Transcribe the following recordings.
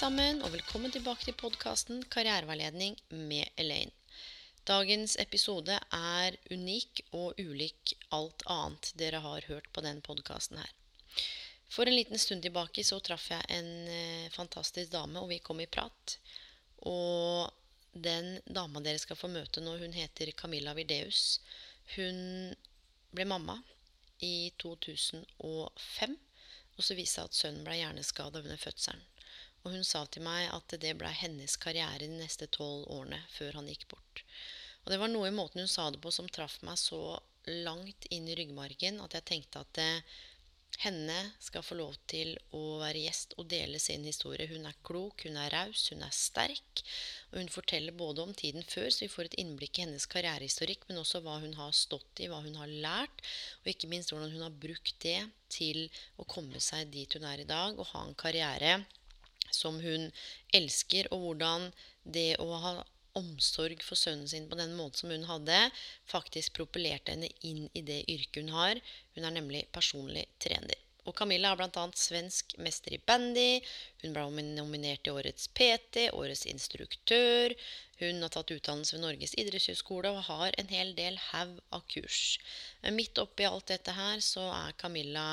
Sammen, og velkommen tilbake til podkasten Karriereveiledning med Elaine. Dagens episode er unik og ulik alt annet dere har hørt på den podkasten her. For en liten stund tilbake så traff jeg en eh, fantastisk dame, og vi kom i prat. Og den dama dere skal få møte nå, hun heter Camilla Virdeus. Hun ble mamma i 2005, og så viste det seg at sønnen ble hjerneskada under fødselen. Og hun sa til meg at det ble hennes karriere de neste tolv årene før han gikk bort. Og det var noe i måten hun sa det på som traff meg så langt inn i ryggmargen at jeg tenkte at eh, henne skal få lov til å være gjest og dele sin historie. Hun er klok, hun er raus, hun er sterk. Og hun forteller både om tiden før, så vi får et innblikk i hennes karrierehistorikk, men også hva hun har stått i, hva hun har lært, og ikke minst hvordan hun har brukt det til å komme seg dit hun er i dag, og ha en karriere som hun elsker, og hvordan det å ha omsorg for sønnen sin på den måten som hun hadde, faktisk propellerte henne inn i det yrket hun har. Hun er nemlig personlig trener. Og Camilla er bl.a. svensk mester i bandy. Hun ble nominert til Årets PT, Årets instruktør. Hun har tatt utdannelse ved Norges idrettshøgskole og har en hel del haug av kurs. Midt oppi alt dette her så er Camilla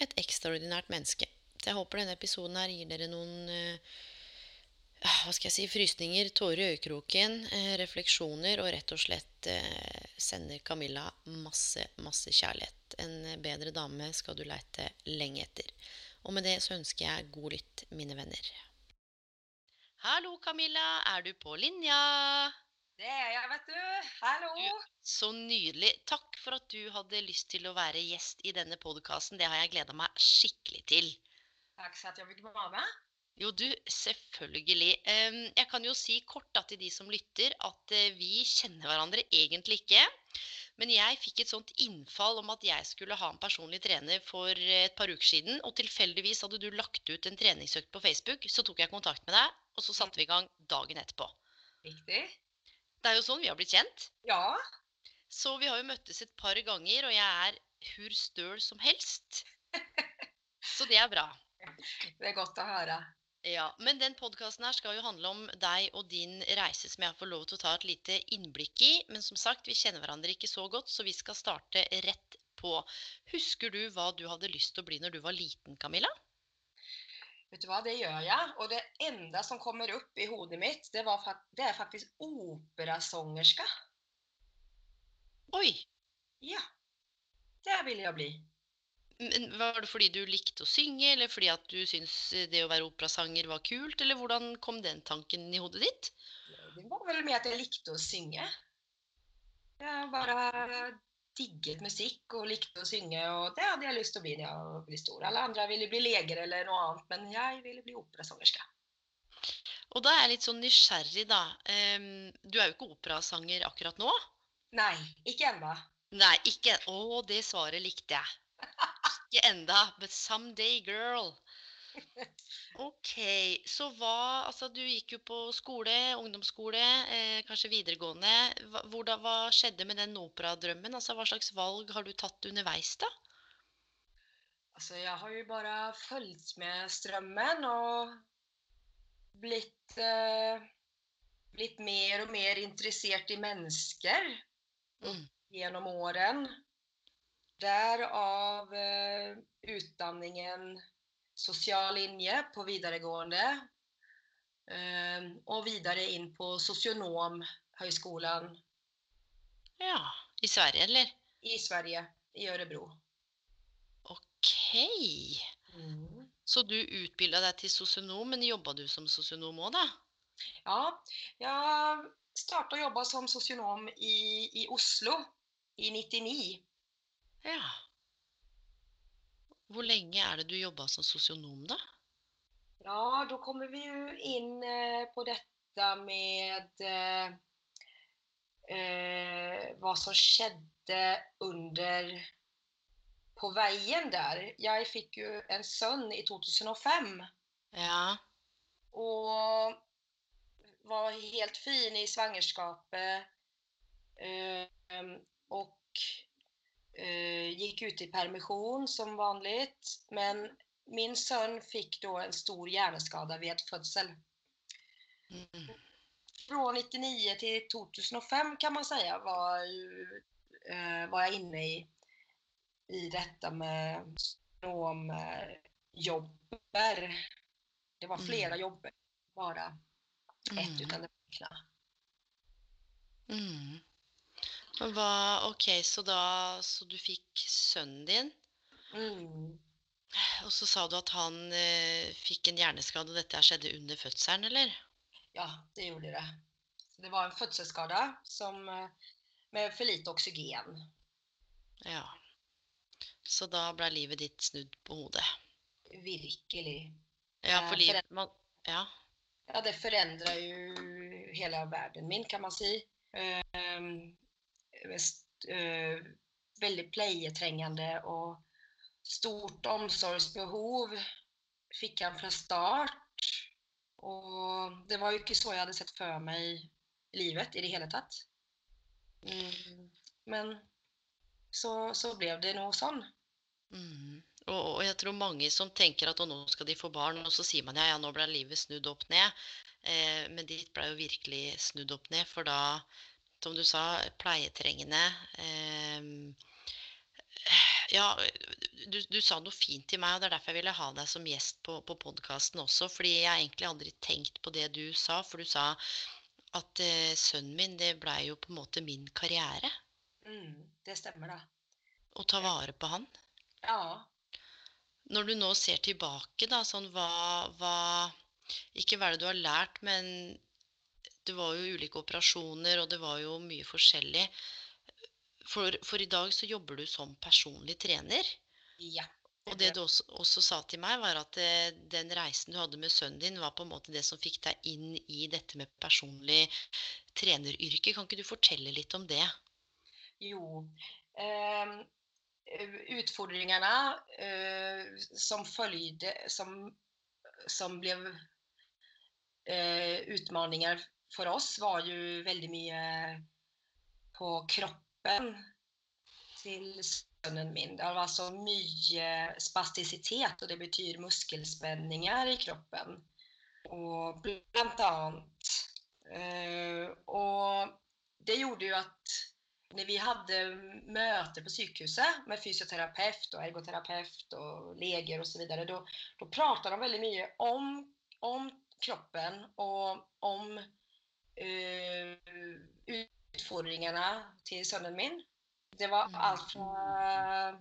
et ekstraordinært menneske. Så jeg håper denne episoden her gir dere noen eh, hva skal jeg si, frysninger, tårer i øyekroken, eh, refleksjoner, og rett og slett eh, sender Camilla masse, masse kjærlighet. En bedre dame skal du leite lenge etter. Og med det så ønsker jeg god lytt, mine venner. Hallo, Camilla. Er du på linja? Det er jeg, vet du. Hallo. Så nydelig. Takk for at du hadde lyst til å være gjest i denne podkasten. Det har jeg gleda meg skikkelig til. Takk for at jeg vil være med. Jo, du, selvfølgelig. Jeg kan jo si kort da, til de som lytter, at eh, vi kjenner hverandre egentlig ikke. Men jeg fikk et sånt innfall om at jeg skulle ha en personlig trener for eh, et par uker siden. Og tilfeldigvis hadde du lagt ut en treningsøkt på Facebook. Så tok jeg kontakt med deg, og så satte vi i gang dagen etterpå. Riktig. Det er jo sånn vi har blitt kjent. Ja. Så vi har jo møttes et par ganger, og jeg er hur støl som helst. Så det er bra. Det er godt å høre. Ja, Men den podkasten her skal jo handle om deg og din reise, som jeg får lov til å ta et lite innblikk i. Men som sagt, vi kjenner hverandre ikke så godt, så vi skal starte rett på. Husker du hva du hadde lyst til å bli når du var liten, Camilla? Vet du hva, det gjør jeg. Og det enda som kommer opp i hodet mitt, det, var, det er faktisk operasongerske. Oi! Ja. Det vil jeg bli. Men Var det fordi du likte å synge, eller fordi at du syntes det å være operasanger var kult, eller hvordan kom den tanken i hodet ditt? Det var vel med at jeg likte å synge. Jeg bare digget musikk og likte å synge, og det hadde jeg lyst til å bli når jeg ble stor. Alle andre ville bli leger eller noe annet, men jeg ville bli operasangerske. Og da er jeg litt sånn nysgjerrig, da. Du er jo ikke operasanger akkurat nå? Nei, ikke ennå. Nei, ikke Å, det svaret likte jeg. Ikke enda, but someday, girl. Ok, så hva Altså, du gikk jo på skole, ungdomsskole, eh, kanskje videregående. Hva, hvordan, hva skjedde med den operadrømmen? Altså, hva slags valg har du tatt underveis, da? Altså, jeg har jo bare fulgt med strømmen og blitt, eh, blitt mer og mer interessert i mennesker Mm. gjennom åren. Derav eh, utdanningen sosial linje på videregående. Eh, og videre inn på sosionomhøgskolen Ja, i Sverige, eller? i Sverige, i Ørebro. Ok. Mm. Så du utbilda deg til sosionom, men jobba du som sosionom òg, da? Ja, jeg starta å jobbe som sosionom i, i Oslo i 99. Ja. Hvor lenge er det du jobba som sosionom, da? Ja, da kommer vi jo inn eh, på dette med eh, eh, hva som skjedde under på veien der. Jeg fikk jo en sønn i 2005 Ja. og var helt fin i svangerskapet. Eh, och eh, gick ut i permission som vanligt. Men min sønn fikk da en stor hjerneskade ved fødsel. Mm. Fra 99 til 2005 kan man si var, eh, var jeg inne i, i dette med jobber. Det var flere Mm. jobber, bare ett Mm. utan det räkna. Mm. Men hva Ok, så da Så du fikk sønnen din, Mm. og så sa du at han eh, fikk en hjerneskade, og dette skjedde under fødselen, eller? Ja, det gjorde det. Så det var en fødselsskade som, eh, med for lite oksygen. Ja. Så da ble livet ditt snudd på hodet. Virkelig. Ja, Eh, for livet... liv... Man, ja. Ja, det forandra jo hele verden min, kan man si. Eh, veldig pleietrengende og stort omsorgsbehov fikk han fra start. Og det var jo ikke så jeg hadde sett for meg i livet i det hele tatt. Mm, men så, så ble det noe sånn. Mm. Og, og jeg tror mange som tenker at nå skal de få barn, og så sier man ja, ja, nå ble livet snudd opp ned. Eh, men ditt ble jo virkelig snudd opp ned, for da, som du sa, pleietrengende. Eh, ja, du, du sa noe fint til meg, og det er derfor jeg ville ha deg som gjest på, på podkasten også. Fordi jeg har egentlig aldri tenkt på det du sa, for du sa at eh, sønnen min, det blei jo på en måte min karriere. Mm, det stemmer, da. Å ta vare på han. Ja. Når du nå ser tilbake, da, sånn hva, hva Ikke hva er det du har lært, men det var jo ulike operasjoner, og det var jo mye forskjellig. For, for i dag så jobber du som personlig trener. ja. Og det du også, også sa til meg, var at eh, den reisen du hadde med sønnen din, var på en måte det som fikk deg inn i dette med personlig treneryrke. Kan ikke du fortelle litt om det? Jo. ehm, utfordringene eh, som följde, som, som ble eh, utmaningar for oss, var jo veldig mye på kroppen til sønnen min. Det var så mye spastisitet, og det betyr muskelspenninger i kroppen. Og blant annet. Eh, og det gjorde jo at når vi hadde møter på sykehuset med fysioterapeut og ergoterapeut og leger osv., da, da pratet de veldig mye om, om kroppen og om utfordringene til sønnen min. Det var Mm. alt fra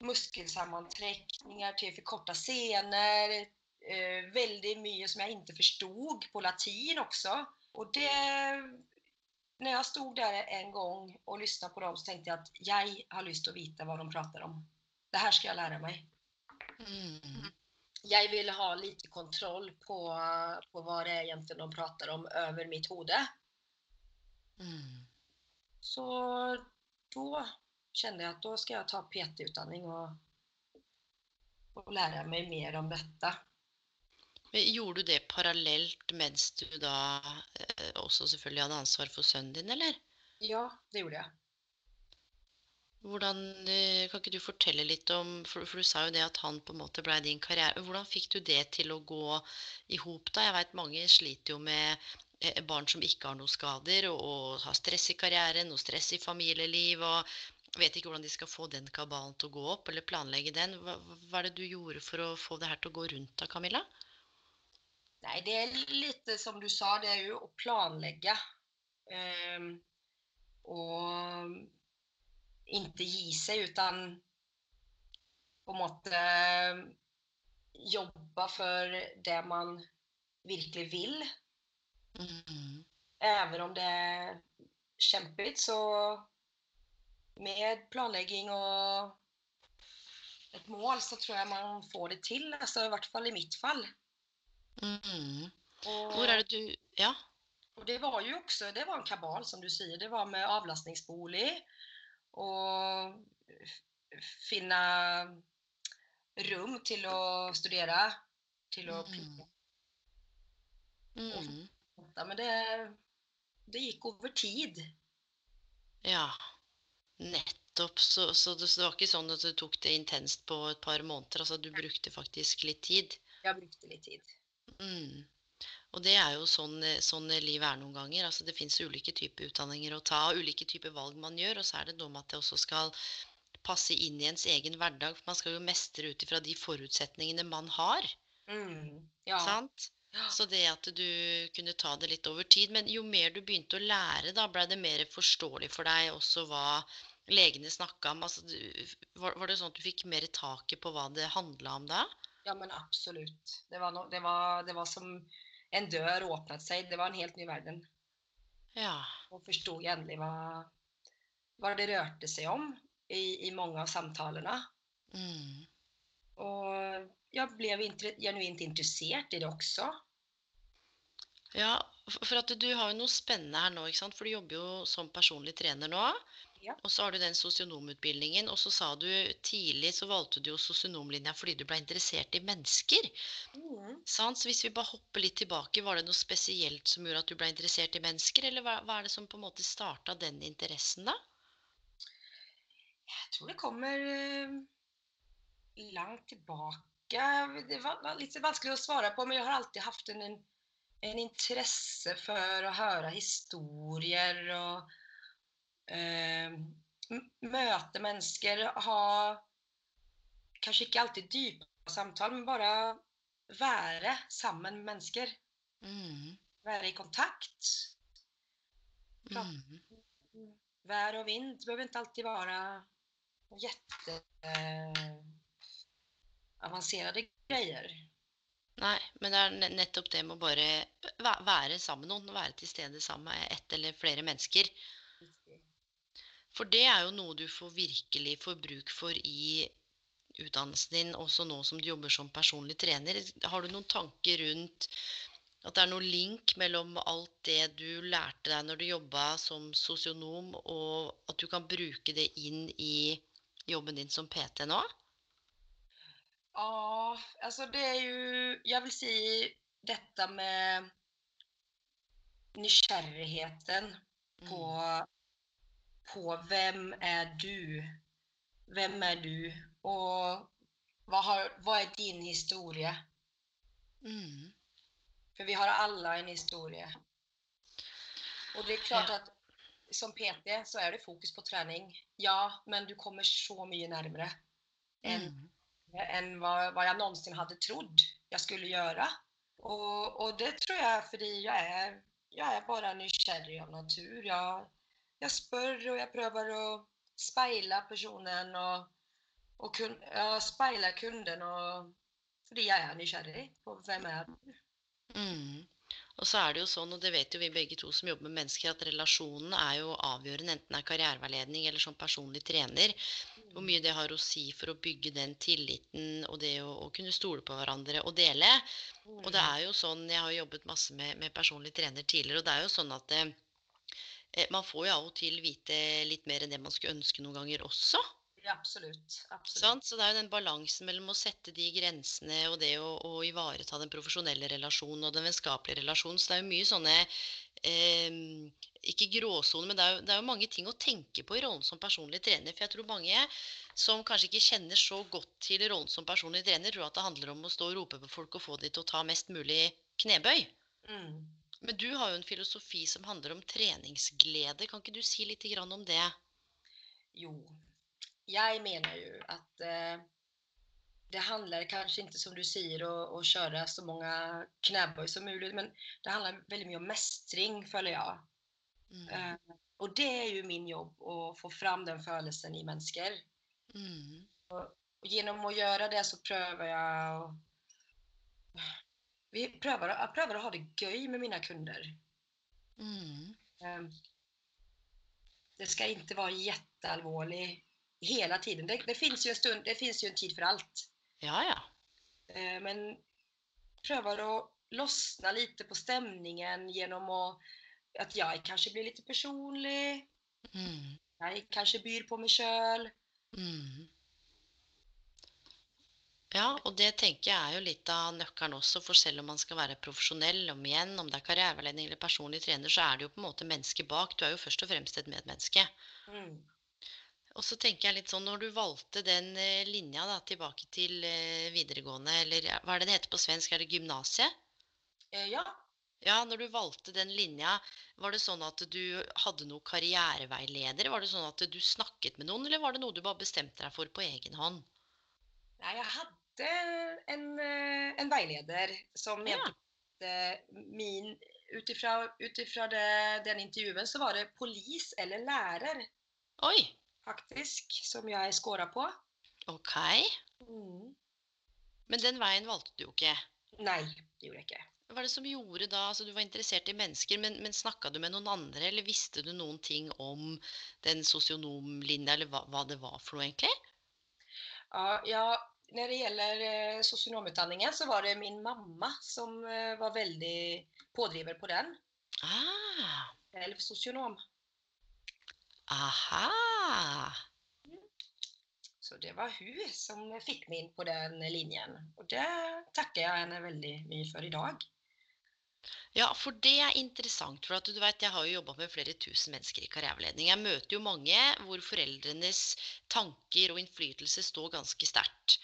muskelsammentrekninger til forkorta scener. Eh, veldig mye som jeg ikke forstod på latin også. Og det når jeg stod der en gang og hørte på dem, så tenkte jeg at jeg har lyst til å vite hva de prater om. Det her skal jeg lære meg. Mm. Jeg ville ha litt kontroll på, på hva det er egentlig prater om over mitt hode. Mm. Så da kjente jeg at da skal jeg ta PT-utdanning og, og lære meg mer om dette. Men Gjorde du det parallelt mens du da eh, også selvfølgelig hadde ansvar for sønnen din, eller? Ja, det gjorde jeg. Hvordan, eh, kan ikke du fortelle litt om for, for du sa jo det at han på en måte ble din karriere. Hvordan fikk du det til å gå i hop? Jeg veit mange sliter jo med eh, barn som ikke har noen skader, og, og har stress i karrieren og stress i familieliv. og Vet ikke hvordan de skal få den kabalen til å gå opp, eller planlegge den. Hva, hva er det du gjorde for å få det her til å gå rundt da, Camilla? Nei, det er litt som du sa, det er jo å planlegge. Um, og ikke gi seg, utan på en måte jobbe for det man virkelig vil. Mm. Även om det är kämpigt så med planlegging och ett mål så tror jag man får det till, alltså i vart fall i mitt fall. Mm. Och, Hvor er det du Ja. och det var ju också, det var en kabal som du säger, det var med avlastningsbolig och finne finna rum till att studera, till att Mm. plugga. Mm. Men det, det gikk over tid. Ja. Nettopp. Så, så, det, så det var ikke sånn at du tok det intenst på et par måneder? Altså du brukte faktisk litt tid? Jeg brukte litt tid. Mm. Og det er jo sånn, eh, sånn livet er noen ganger. Altså det fins ulike typer utdanninger å ta, og ulike typer valg man gjør. Og så er det noe med at det også skal passe inn i ens egen hverdag. For man skal jo mestre ut ifra de forutsetningene man har. Mm. Ja. Sant? Så det at du kunne ta det litt over tid. Men jo mer du begynte å lære, da ble det mer forståelig for deg også hva legene snakka om. Altså, var, var det sånn at du fikk mer taket på hva det handla om da? Ja, men absolutt. Det var, no, det, var, det var som en dør åpnet seg. Det var en helt ny verden. Ja. Och förstod endelig hva, hva, det rørte seg om i, i mange av samtalene. Mm. Og jeg ble genuint interessert i det også. Ja, for at du har jo noe spennende her nå, ikke sant? For du jobber jo som personlig trener nå. Ja. Og så har du den sosionomutbildningen, og så sa du tidlig så valgte du jo sosionomlinja fordi du ble interessert i mennesker. Mm. Sant? Så hvis vi bare hopper litt tilbake, var det noe spesielt som gjorde at du ble interessert i mennesker, eller hva, hva er det som på en måte starta den interessen, da? Jeg tror det kommer langt tilbake. Det var, litt vanskelig å svare på, men jeg har alltid haft en, en, interesse for å høre höra historier och eh, mennesker, möta ha kanskje ikke alltid dype samtaler, men bare være sammen med mennesker. Mm. Være i kontakt. Mm. Vær og vind det behøver ikke alltid være jätte eh, greier. Nei, men det er nettopp det med å bare være sammen med noen, være til stede sammen med ett eller flere mennesker. For det er jo noe du får virkelig får bruk for i utdannelsen din, også nå som du jobber som personlig trener. Har du noen tanker rundt at det er noen link mellom alt det du lærte deg når du jobba som sosionom, og at du kan bruke det inn i jobben din som PT nå? Ja, altså det er jo Jeg vil si dette med nysgjerrigheten på, på vem er du? Vem er du? Og hva, har, hva er din historie? Mm. For vi har alle en historie. Og det er klart Ja. at som PT så er det fokus på trening. Ja, men du kommer så mye nærmere enn Mm. en hva, hva, jeg någonsin hadde trodd jeg skulle gjøre. Og, og det tror jeg fordi jeg er, jeg er bare nysgjerrig av natur. Jag, jag spør, og jeg prøver å speile personen og, og kun, ja, speile kunden og, fordi jeg er nysgjerrig på hvem jeg du? Mm. Og så er det jo sånn, og det vet jo vi begge to som jobber med mennesker, at relasjonen er jo avgjørende, enten det er karriereveiledning eller som personlig trener. Hvor mye det har å si for å bygge den tilliten og det å, å kunne stole på hverandre og dele. Og det er jo sånn, jeg har jo jobbet masse med, med personlig trener tidligere, og det er jo sånn at eh, eh, man får jo av og til vite litt mer enn det man skulle ønske noen ganger også. Ja, absolutt. absolutt. Så det er jo den balansen mellom å sette de grensene og det å, å ivareta den profesjonelle relasjonen og den vennskapelige relasjonen. Så det er jo mye sånne eh, Ikke gråsoner, men det er, jo, det er jo mange ting å tenke på i rollen som personlig trener. For jeg tror mange som kanskje ikke kjenner så godt til rollen som personlig trener, tror at det handler om å stå og rope på folk og få de til å ta mest mulig knebøy. Mm. Men du har jo en filosofi som handler om treningsglede. Kan ikke du si litt grann om det? Jo, Jeg mener jo at eh, det handler kanskje ikke, som du sier, att, å kjøre så mange knebøy som mulig, men det handler veldig mye om mestring, føler jeg. Mm. Eh, og det er jo min jobb å få fram den følelsen i mennesker. Mm. Og, og gjennom å gjøre det så prøver jeg att- vi prøver, jeg prøver å ha det gøy med mine kunder. Mm. Eh, Det skal ikke være kjempealvorlig hele tiden. Det, det, fins jo, en stund, det finns ju en tid for alt. Ja, ja. Eh, Men prøver å lossna litt på stemningen gjennom å At jeg kanskje blir litt personlig. Mm. Jeg kanskje byr på meg sjøl. Mm. Ja, og det tenker jeg er jo litt av nøkkelen også, for selv om man skal være profesjonell, om igjen, om det er karriereveiledning eller personlig trener, så er det jo på en måte mennesket bak. Du er jo først og fremst et medmenneske. Mm. Og så tenker jeg litt sånn, når du valgte den eh, linja da, tilbake til eh, videregående, eller ja, hva er det det heter på svensk, er det gymnasiet? Eh, Ja, Ja, når du valgte den linja, var det sånn at du hadde noen karriereveileder? Var det sånn at du snakket med noen, eller var det noe du bare bestemte deg for på egen hånd? Nei, jeg jag hade en, eh, en veileder som mente ja. eh, min, Ut ifra den intervjuen så var det polis eller lærer Oi, faktisk som jeg scora på. ok. Mm. Men den veien valgte du jo ikke. Nei, det gjorde jeg ikke. Hva var det som gjorde da Altså, du var interessert i mennesker, men, men snakka du med noen andre, eller visste du noen ting om den sosionomlinja, eller hva, hva det var for noe, egentlig? Ja, när det gjelder sosionomutdanningen, så var det min mamma som eh, var veldig pådriver på den. Ah, Själv socionom. aha. Så det var hun som fick meg inn på den linjen. Og det takker jeg henne veldig mye for i idag. Ja, for det er interessant. For at du vet, jeg har jo jobba med flere tusen mennesker i karriereveiledning. Jeg møter jo mange hvor foreldrenes tanker og innflytelse står ganske sterkt.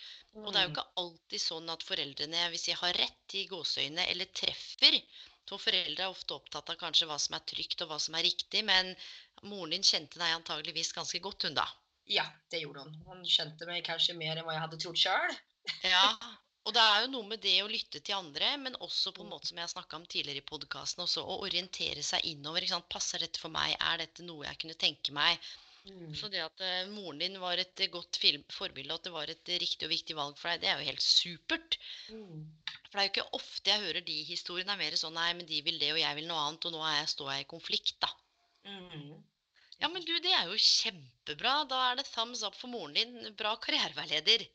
Og det er jo Mm. ikke alltid sånn at foreldrene hvis jeg har rett i gåseøynene, eller treffer. For foreldre er ofte opptatt av kanskje hva som er trygt og hva som er riktig, men moren din kjente deg antageligvis ganske godt, hun da. Ja, det gjorde hun. Hun kjente meg kanskje mer enn hva jeg hadde trott sjøl. Ja, og det er jo noe med det å lytte til andre, men også på en Mm. måte som jeg snakka om tidligere i podkasten, også å orientere seg innover. ikke sant? Passer dette for meg? Er dette noe jeg kunne tenke meg? Mm. Så det at uh, moren din var et godt film, forbilde, og at det var et riktig og viktig valg for deg, det er jo helt supert. Mm. For det er jo ikke ofte jeg hører de historiene. Det er mer sånn nei, men de vil det, og jeg vil noe annet, og nå er jeg, står jeg i konflikt, da. Mm. Ja, men du, det er jo kjempebra. Da er det thumbs up for moren din. Bra karriereveileder.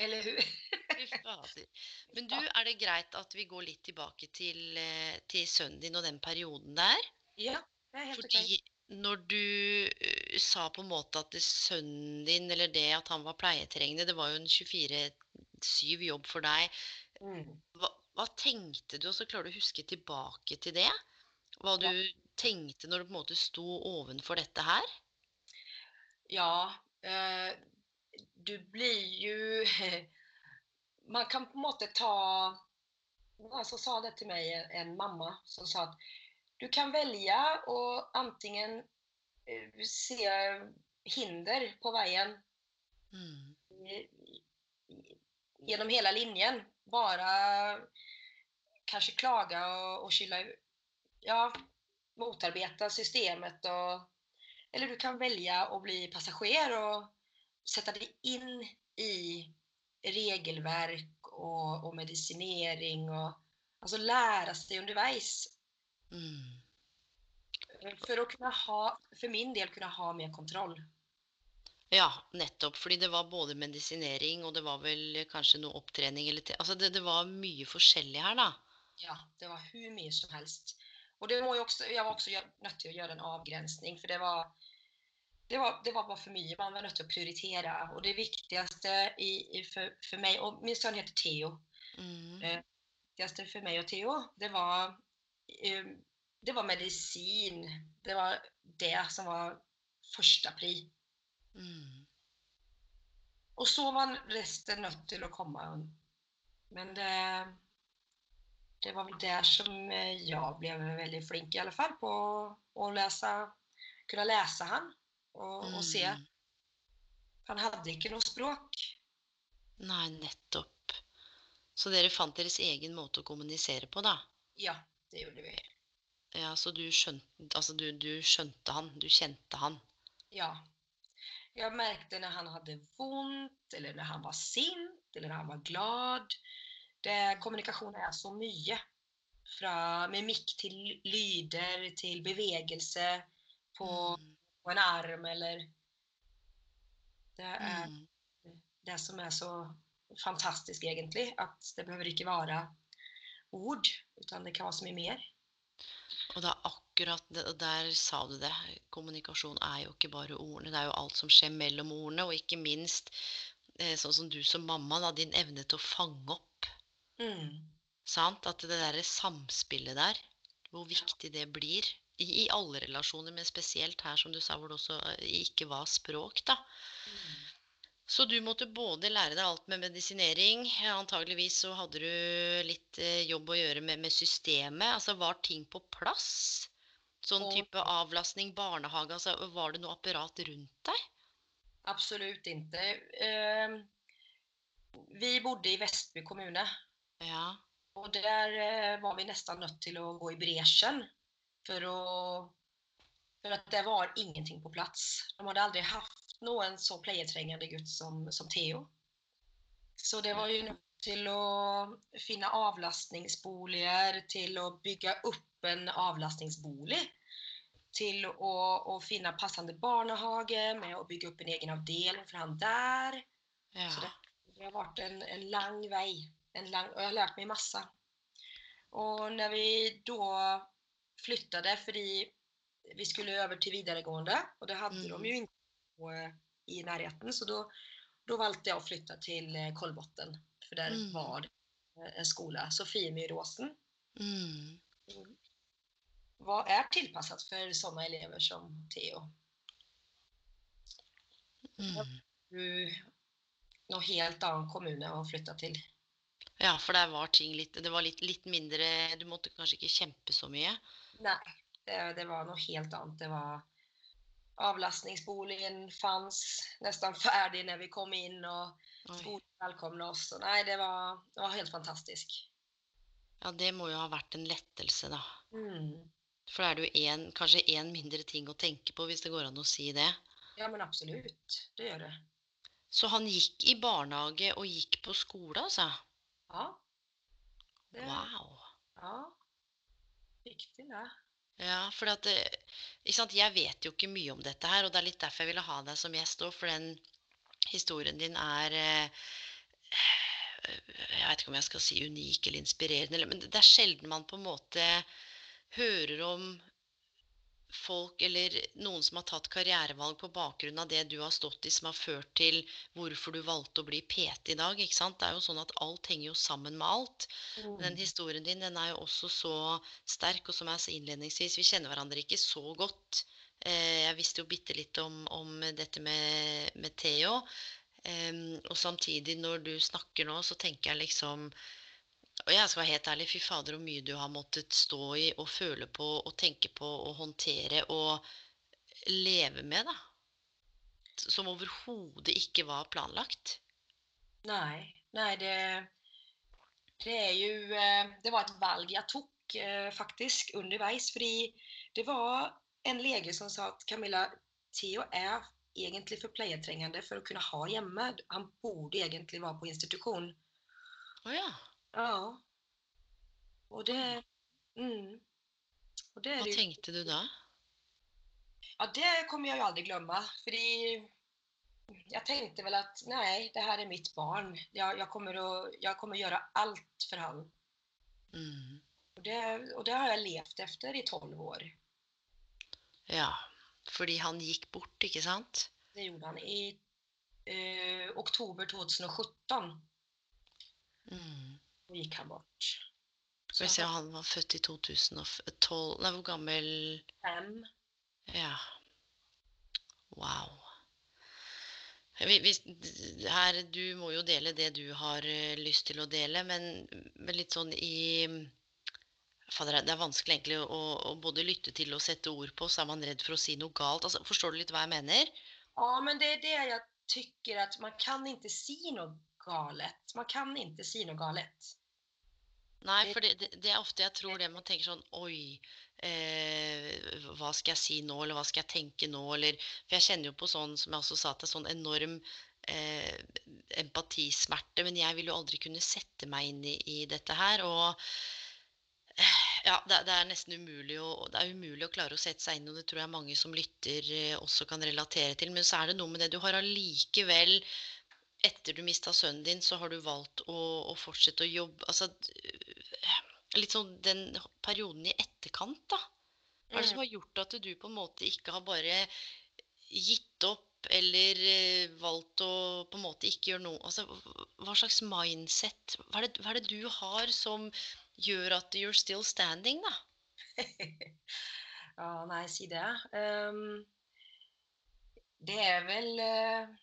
Eller hur? Men du, er det greit at vi går litt tilbake til, eh, til sønnen din og den perioden der? Ja, det er helt Fordi Fordi når du eh, sa på en måte at sønnen din, eller det at han var pleietrengende, det var jo en 24-7 jobb for deg. Mm. Hva, hva tenkte du, og så klarer du å huske tilbake til det? Hva du Ja. tenkte når du på en måte sto ovenfor dette her? Ja, eh, du blir ju... Man kan på en måte ta... Noen som sa det til meg, en- mamma som sa at du kan velge å antingen eh, se hinder på veien Mm. gjennom hele genom hela linjen. Bara kanskje klage og, og skylde ja, motarbeide systemet og eller du kan velge å bli passager og sette deg inn i regelverk och, och medicinering och alltså lära sig underveis. Mm. For å kunne ha, for min del kunne ha mer kontroll. Ja, nettopp. Fordi det var både medisinering, og det var vel kanskje noe opptrening eller Altså, det, det var mye forskjellig her, da. Ja, det var hvor mye som helst. Og det var jo også, jeg var også nødt til å gjøre en avgrensning, for det var, det var, det var bare for mye. Man var nødt til å prioritere. Og det viktigste i, i for, for, meg Og min sønn heter Theo, Mm. Det viktigste for meg og Theo, det var, eh, det var medicin. Det var det som var førstepri. pri. Mm. Og så var resten nødt til å komme. Men det, det var vel der som jeg ble veldig flink i alle fall på å lese, kunne lese han och, og se. Mm. Han hadde ikke noe språk. Nei, nettopp. Så dere fant deres egen måte å kommunisere på, da? Ja, det gjorde vi. Ja, så du skjønte, altså du, du skjønte han, du kjente han. Ja. Jeg merket når han hadde vondt, eller når han var sint eller når han var glad. Det, kommunikasjon er så mye. Fra mimikk til lyder til bevegelse på, Mm. På en arm eller Det er Mm. det som er så fantastisk, egentlig. At det behøver ikke være ord, utan det kan være så mye mer. Og det er akkurat det, og der sa du det. Kommunikasjon er jo ikke bare ordene, det er jo alt som skjer mellom ordene, og ikke minst eh, sånn som du som mamma, da, din evne til å fange opp. Mm. Sant? At det derre samspillet der, hvor viktig det blir. I, I alle relasjoner, men spesielt her, som du sa, hvor det også eh, ikke var språk, da. Så du måtte både lære deg alt med medisinering, antageligvis så hadde du litt eh, jobb å gjøre med, med systemet. Altså var ting på plass? Sånn type avlastning, barnehage, altså var det noe apparat rundt deg? Absolutt ikke. Eh, vi bodde i Vestby kommune Ja. Og der eh, var vi nesten nødt til å gå i bräschen för å, for at det var ingenting på plats. De hadde aldri hatt noen så pleietrengende gutt som, som Theo. Så det var jo nödt til å finne avlastningsboliger, til å bygge opp en avlastningsbolig, Til å, å finne passende barnehage med å bygge opp en egen avdeling for han der. ja. Så det, det har vært en, en lang vei. En lang, og jeg har lært meg masse. Og når vi da flyttade, fordi vi skulle over til videregående, og det hadde Mm. de jo ikke i nærheten, så da, da valgte jeg å flytte til eh, Kolbotn. For der Mm. var det eh, en skole. Sofiemyråsen Mm. Hva er tilpasset for sånne elever som Theo. Mm. Du, noe helt annen kommune å flytte til. Ja, for der var ting litt Det var litt, litt mindre Du måtte kanskje ikke kjempe så mye? Nei, det, det var noe helt annet. Det var Avlastningsboligen fanns nesten ferdig når vi kom inn, og skolen velkomna oss. Nei, det var, det var helt fantastisk. Ja, det må jo ha vært en lettelse, da. Mm. For da er det jo en, kanskje én mindre ting å tenke på, hvis det går an å si det. Ja, men absolutt. Det gjør det. Så han gikk i barnehage og gikk på skole, altså? Ja. Det, Wow. Ja. Viktig, det. Ja, for at ikke sant? Jeg vet jo ikke mye om dette her, og det er litt derfor jeg ville ha deg som gjest òg, for den historien din er eh, Jeg vet ikke om jeg skal si unik eller inspirerende, men det er sjelden man på en måte hører om folk eller noen som har tatt karrierevalg på bakgrunn av det du har stått i, som har ført til hvorfor du valgte å bli PT i dag. ikke sant? Det er jo sånn at alt henger jo sammen med alt. Mm. Den historien din den er jo også så sterk, og som jeg sa innledningsvis, vi kjenner hverandre ikke så godt. Eh, jeg visste jo bitte litt om, om dette med, med Theo. Og samtidig, når du snakker nå, så tenker jeg liksom Og jeg skal være helt ærlig, fy fader, hvor mye du har måttet stå i og føle på og tenke på og håndtere og leve med, da. Som overhodet ikke var planlagt. Nei, nei det, det er jo eh, Det var et valg jeg tok eh, faktisk underveis. Fordi det var en lege som sa at Camilla, Theo er egentlig for pleietrengende for å kunne ha hjemme. Han burde egentlig være på institusjon. Oh, ja. Ja. Og det mm. Og det Hva tenkte du da? Ja, det kommer jeg jo aldri glemme. Fordi jeg tenkte vel at nei, det her er mitt barn. Jeg, jeg, kommer, å, jeg kommer gjøre alt for han. Mm. Og det, og det har jeg levd efter i tolv år. Ja, fordi han gikk bort, ikke sant? Det gjorde han i eh, oktober 2017. Mm. Gikk han bort. Skal vi se, han var født i 2012 Nei, hvor gammel Fem. Ja. Wow. Vi, vi, her, du må jo dele det du har eh, lyst til å dele, men, men litt sånn i Fader, det er vanskelig egentlig å, å både lytte til og sette ord på, så er man redd for å si noe galt. Altså, forstår du litt hva jeg mener? Ja, men det er det jeg tycker at man kan ikke si noe galet. Man kan ikke si noe galet. Nei, for det, det, er ofte jeg tror det man tenker sånn Oi, eh, hva skal jeg si nå, eller hva skal jeg tenke nå, eller For jeg kjenner jo på sånn, som jeg også sa det er sånn enorm eh, empatismerte, men jeg vil jo aldri kunne sette meg inn i, i dette her. Og Ja, det, det er nesten umulig å, det er umulig å klare å sette seg inn og det tror jeg mange som lytter eh, også kan relatere til. Men så er det noe med det du har allikevel Etter du mista sønnen din, så har du valgt å, å fortsette å jobbe Altså litt sånn den perioden i etterkant, da. Hva er det som Mm. har gjort at du på en måte ikke har bare gitt opp eller eh, valgt å på en måte ikke gjøre noe Altså hva slags mindset Hva er det, hva er det du har som gjør at you're still standing, da? Ja, nei, si det. Um, det er vel eh,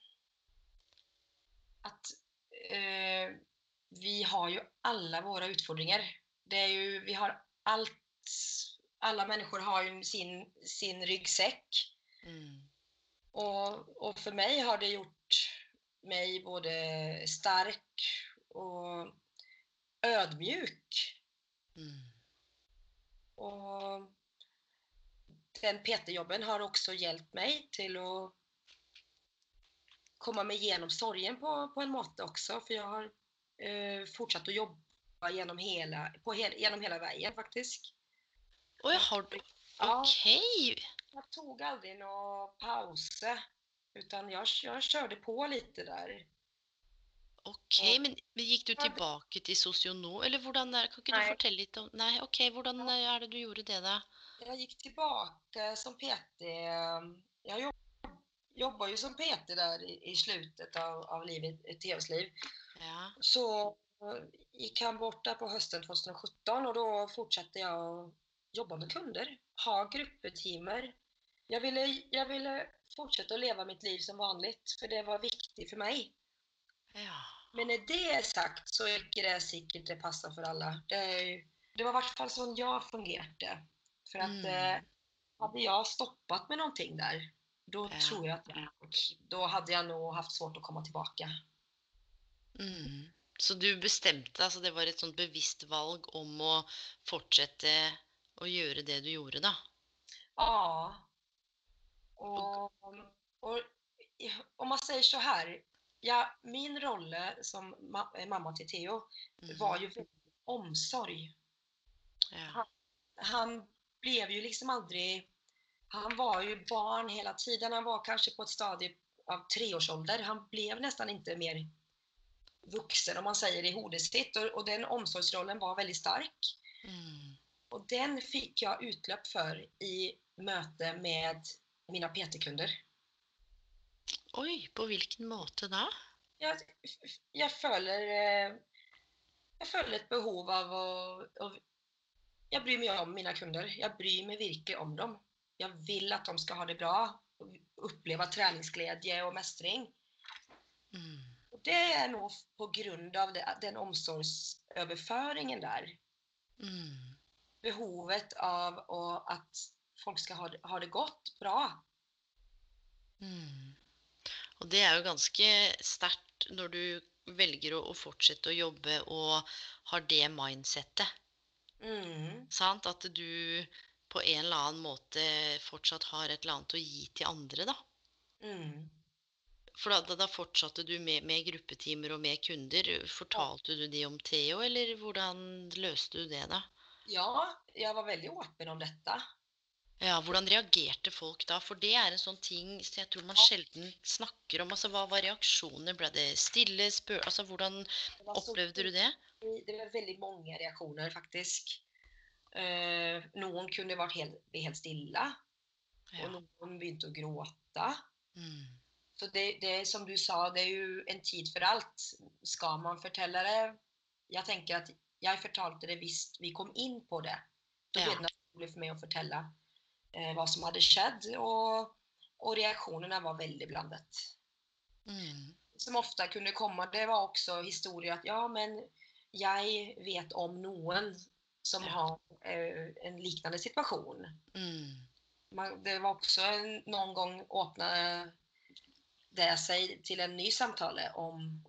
at eh, vi har jo alle våre utfordringer. Det er jo, vi har alt Alle mennesker har jo sin, sin ryggsekk. Mm. Og, og for meg har det gjort meg både sterk og ødmjuk. Mm. Og den PT-jobben har også hjulpet meg til å komme meg gjennom sorgen på, på en måte også. For jeg har eh, fortsatt å jobbe gjennom hele, på hele, gjennom hele veien, faktisk. Å ja, har du Ja, Jeg jag tog aldrig någon pause. Utan jag, jag körde på lite der. ok, Men, men gikk du tilbake til sosionom, eller hvordan er Kan ikke du Nei. fortelle litt om Nei, OK, hvordan er det du gjorde det, da? Jag gick tillbaka som PT. Jag jobb, jobbar ju som PT där i, i slutet av, av livet, ett TVs-liv. Ja. Så eh, gick han bort där på hösten 2017 och då fortsatte jag att jobba med kunder, ha gruppetimer. Jag ville, jag ville fortsätta att leva mitt liv som vanligt, för det var viktigt för mig. ja. Men när det är sagt så är det säkert det passar för alla. Det, det var i hvert fall som jag fungerade. För att Mm. eh, hade jag stoppat med någonting där, då Ja. tror jag att då hade jag nog haft svårt att komma tillbaka. Mm. Så du bestemte altså det var et sånt bevisst valg om å fortsette å gjøre det du gjorde, da? Ja. Och, och om man säger så här, ja, min roll som ma mamma till Theo var ju omsorg. Ja. Han blev ju liksom aldrig, han var ju barn hela tiden, han var kanske på ett stadie av treårsålder, han blev nästan inte mer vuxen om man säger i hodet sitt och, och den omsorgsrollen var väldigt stark. Mm. Och den fick jag utlöp för i möte med mina PT-kunder. Oi, på hvilken måte da? Jag, jag, följer, eh, jag följer ett behov av å, å Jeg bryr meg om mine kunder. Jeg bryr meg virkelig om dem. Jag vill att de ska ha det bra, och uppleva träningsglädje och mästring. Mm. Och det är nog på grund av den omsorgsöverföringen där. Mm. Behovet av och att folk skal ha, det- ha det godt, bra. Mm. Og det er jo ganske sterkt når du velger å, å fortsette å jobbe og har det mindsettet. Mm. Sant? At du på en eller annen måte fortsatt har et eller annet å gi til andre, da. Mm. For da, da, fortsatte du med, med gruppetimer og med kunder. Fortalte du de om Theo, eller hvordan løste du det, da? Ja, jeg var veldig åpen om dette. Ja, hvordan reagerte folk da? For det er en sånn ting som jeg tror man sjelden snakker om. Altså, Hva var reaksjonene? Ble det stille? Spør... Altså, Hvordan så opplevde du det? Det var veldig mange reaksjoner, faktiskt. Eh, noen kunde vært helt, helt stille, Ja. og noen begynte å gråte. Mm. Så det, det som du sa, det er jo en tid for alt. Skal man fortelle det? Jeg tenker at jeg fortalte det visst vi kom inn på det. Da ble det naturlig for meg å fortelle eh, hva som hadde skjedd. Og, og reaksjonene var veldig blandet. Mm. som ofta kunde komme, det var også historier at ja, men jeg vet om någon som har eh, en liknande situation. Mm. Man, det var också en, någon gång öppnade det sig till en ny samtale om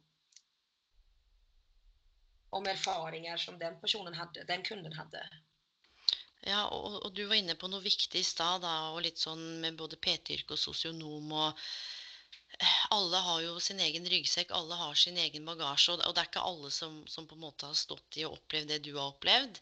om erfaringer som den personen hadde, den kunden hadde. Ja, og, og du var inne på noe viktig i stad, og litt sånn med både PT-yrke og sosionom og Alle har jo sin egen ryggsekk, alle har sin egen bagasje, og det, er ikke alle som, som på en måte har stått i og opplevd det du har opplevd.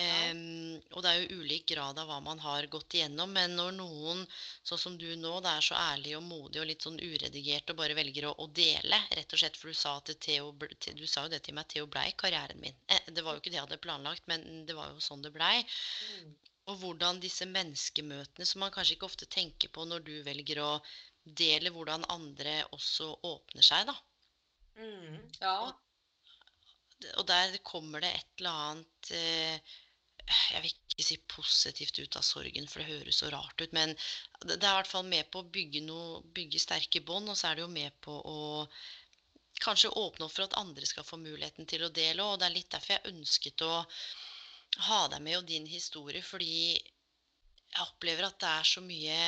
Em, og det er jo ulik grad av hva man har gått igjennom, men når noen, sånn som du nå, det er så ærlig og modig og litt sånn uredigert og bare velger å, å dele, rett og slett, for du sa, Theo, du sa jo det til meg, Theo blei karrieren min. Eh, det var jo ikke det jeg hadde planlagt, men det var jo sånn det blei. Mm. Og hvordan disse menneskemøtene, som man kanskje ikke ofte tenker på når du velger å dele hvordan andre også åpner seg, da. Mm. Ja. Og der kommer det et eller annet eh, Jeg vil ikke si positivt ut av sorgen, for det høres så rart ut. Men det det er i hvert fall med på å bygge, noe, bygge sterke bånd, og så er det jo med på å kanskje åpne opp for at andre skal få muligheten til å dele. Og det er litt derfor jeg ønsket å ha deg med og din historie, fordi jeg opplever at det er så mye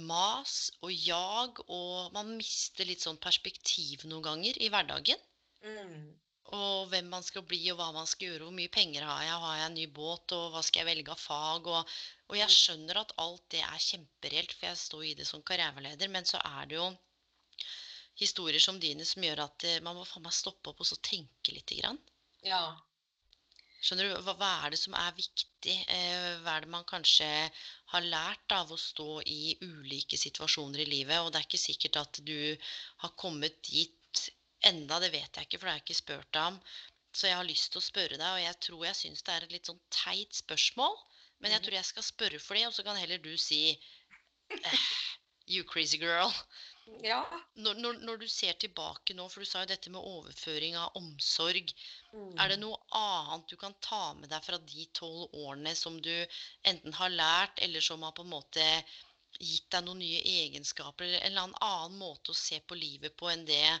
mas og jag, og man mister litt sånn perspektiv noen ganger i hverdagen. Mm. Og hvem man skal bli, og hva man skal gjøre, hvor mye penger har jeg, har jeg en ny båt, og hva skal jeg velge av fag, og, og jeg skjønner at alt det er kjempereelt, for jeg står i det som karriereleder, men så er det jo historier som dine som gjør at eh, man må faen meg stoppe opp og så tenke lite grann. Ja. Skjønner du, hva, hva er det som er viktig? Eh, hva er det man kanskje har lært av å stå i ulike situasjoner i livet? Og det er ikke sikkert at du har kommet dit enda, det vet jeg ikke, for det har jeg ikke spurt deg om. Så jeg har lyst til å spørre deg, og jeg tror jeg syns det er et litt sånn teit spørsmål. Men jeg Mhm. tror jeg skal spørre for det, og så kan heller du si eh, You crazy girl. Ja. Når, når, når du ser tilbake nå, for du sa jo dette med overføring av omsorg. Mm. Er det noe annet du kan ta med deg fra de tolv årene som du enten har lært, eller som har på en måte gitt deg noen nye egenskaper, eller en eller annen annen måte å se på livet på enn det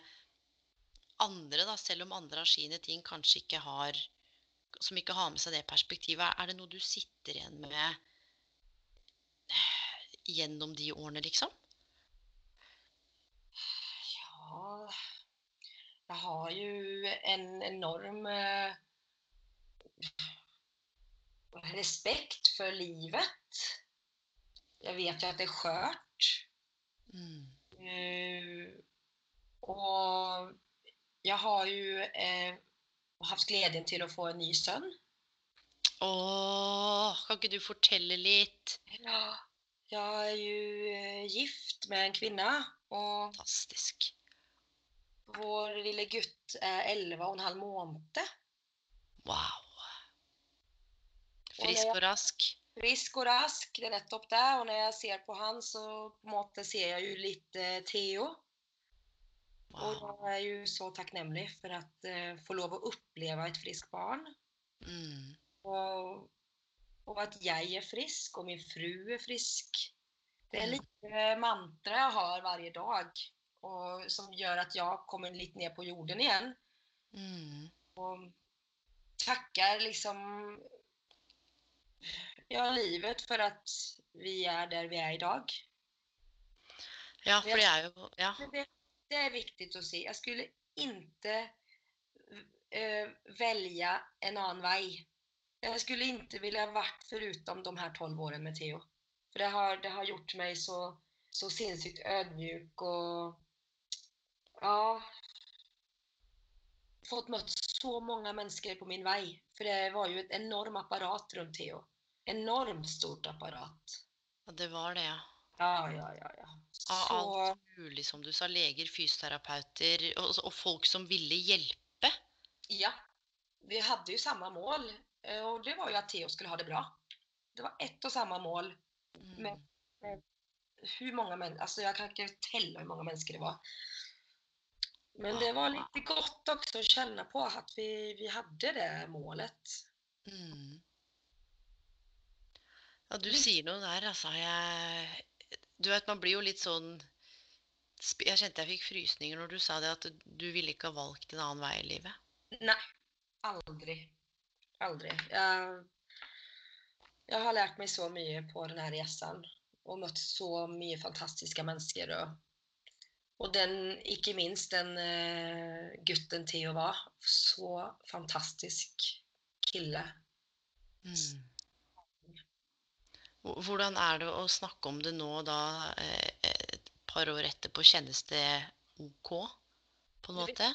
andre, da, selv om andre har sine ting, kanskje ikke har Som ikke har med seg det perspektivet. Er det noe du sitter igjen med gjennom de årene, liksom? Jag har ju en enorm eh, respekt för livet. Jag vet ju att det är skört. Mm. Eh, och jag har ju eh, hatt gleden til å få en ny sønn. Åh, kan ikke du fortelle litt? Ja, jeg er jo eh, gift med en kvinne. Og Fantastisk. Vår lille gutt er elleve og en halv måned. Wow. Og Frisk jeg- og rask. Frisk og rask, det er nettopp det. Og når jeg ser på han, så på en måte ser jeg jo litt eh, Theo. Og Wow. jeg er jo så takknemlig for å uh, få lov å oppleve et friskt barn. Mm. Og, og at jeg er frisk, og min fru er frisk. Det er Mm. litt eh, mantra jeg har hver dag, og som gjør at jeg kommer litt ned på jorden igjen. Mm. Og takker liksom ja, livet for at vi er der vi er i dag. Ja, for det er jo Ja. Det, det er viktig å se. Jeg skulle ikke eh, velge en annen vei. Jeg skulle ikke ville vært foruten de her tolv årene med Theo. For det har, det har gjort meg så, så sinnssykt ødmjuk och ja, fått møtt så mange mennesker på min vei. For det var jo et enormt apparat rundt Theo. Enormt stort apparat. Ja, Det var det, ja. Ja, ja, ja, ja. Av alt mulig, som du sa. Leger, fysioterapeuter og, og folk som ville hjelpe. Ja, vi hadde jo samme mål og det var jo at Theo skulle ha det bra. Det var ett og samme mål. Mm. Men- hvor mange människor, Altså, jeg kan ikke telle hvor mange mennesker det var. Men det var lite gott också att känna på att vi, vi hade det målet. Mm. Ja, du sier noe der, altså. Jeg Du vet, man blir jo litt sånn Jeg kjente jeg fikk frysninger når du sa det, at du ville ikke ha valgt en annen vei i livet. Nei. Aldri. Aldri. Jeg, jeg har lært meg så mye på denne reisen og møtt mött så mye fantastiske mennesker. Och, och den, ikke minst den uh, gutten Theo var, så fantastisk kille. Mm. Hvordan er det å snakke om det nå, da, eh, et par år etterpå? Kjennes det OK, på en Det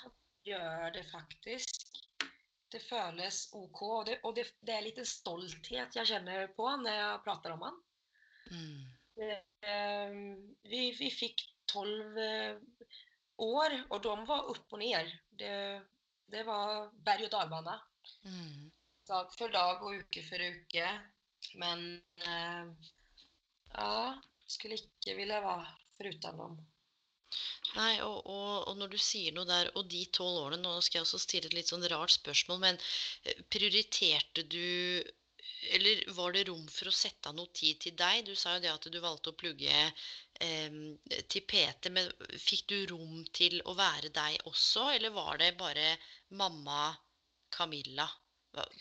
gjør det faktisk. det føles OK. Og, det, og det, det, er litt stolthet jeg kjenner på når jeg prater om han. Mm. Eh, vi, vi fikk tolv eh, år, og de var opp og ned. Det, det var berg-og-dal-bane. Mm. Dag for dag og uke for uke. Men eh, ja, skulle ikke ville være foruten dem. Nei, og, og, og, når du sier noe der, og de tolv årene Nå skal jeg også stille et litt sånn rart spørsmål, men eh, prioriterte du Eller var det rom for å sette av noe tid til deg? Du sa jo det at du valgte å plugge eh, til PT, men fikk du rom til å være deg også, eller var det bare mamma Camilla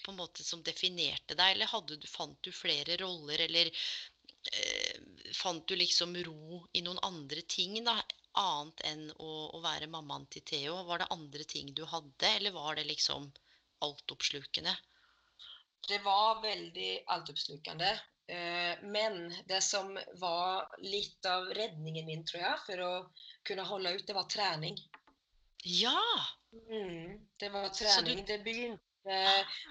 på en måte som definerte deg, eller hadde, fant du flere roller, eller eh, fant du liksom ro i noen andre ting da, annet enn å, å, være mammaen til Theo? Var det andre ting du hadde, eller var det liksom altoppslukende? Det var veldig altoppslukende. Eh, men det som var litt av redningen min, tror jeg, for å kunne holde ut, det var trening. Ja! Mm, det var trening. Du... Det begynte,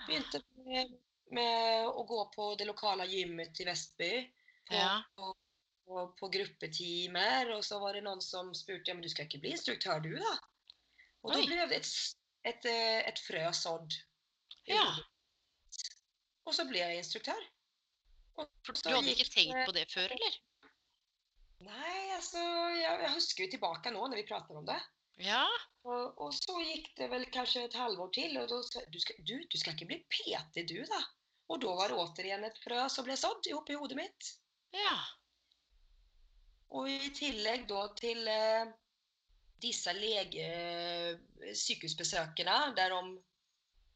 begynte med, med, å gå på det lokale gymmet i Vestby. På, ja på, på gruppetimer, og så var det noen som spurte ja, men du skal ikke bli instruktør, du, da? Og da ble det et, et, eh, et frø sådd. Ja. Og så ble jeg instruktør. For du hadde ikke tenkt på det før, eller? Nei, altså Jeg, jeg husker jo tilbake nå når vi prater om det. Ja. Og, og, så gikk det vel kanskje et halvår til, og da sa du, du, du skal ikke bli PT, du, da? Og da var det återigen et frø som ble sådd oppi hodet mitt. Ja. Og i tillegg da til eh, disse lege, sykehusbesøkene der de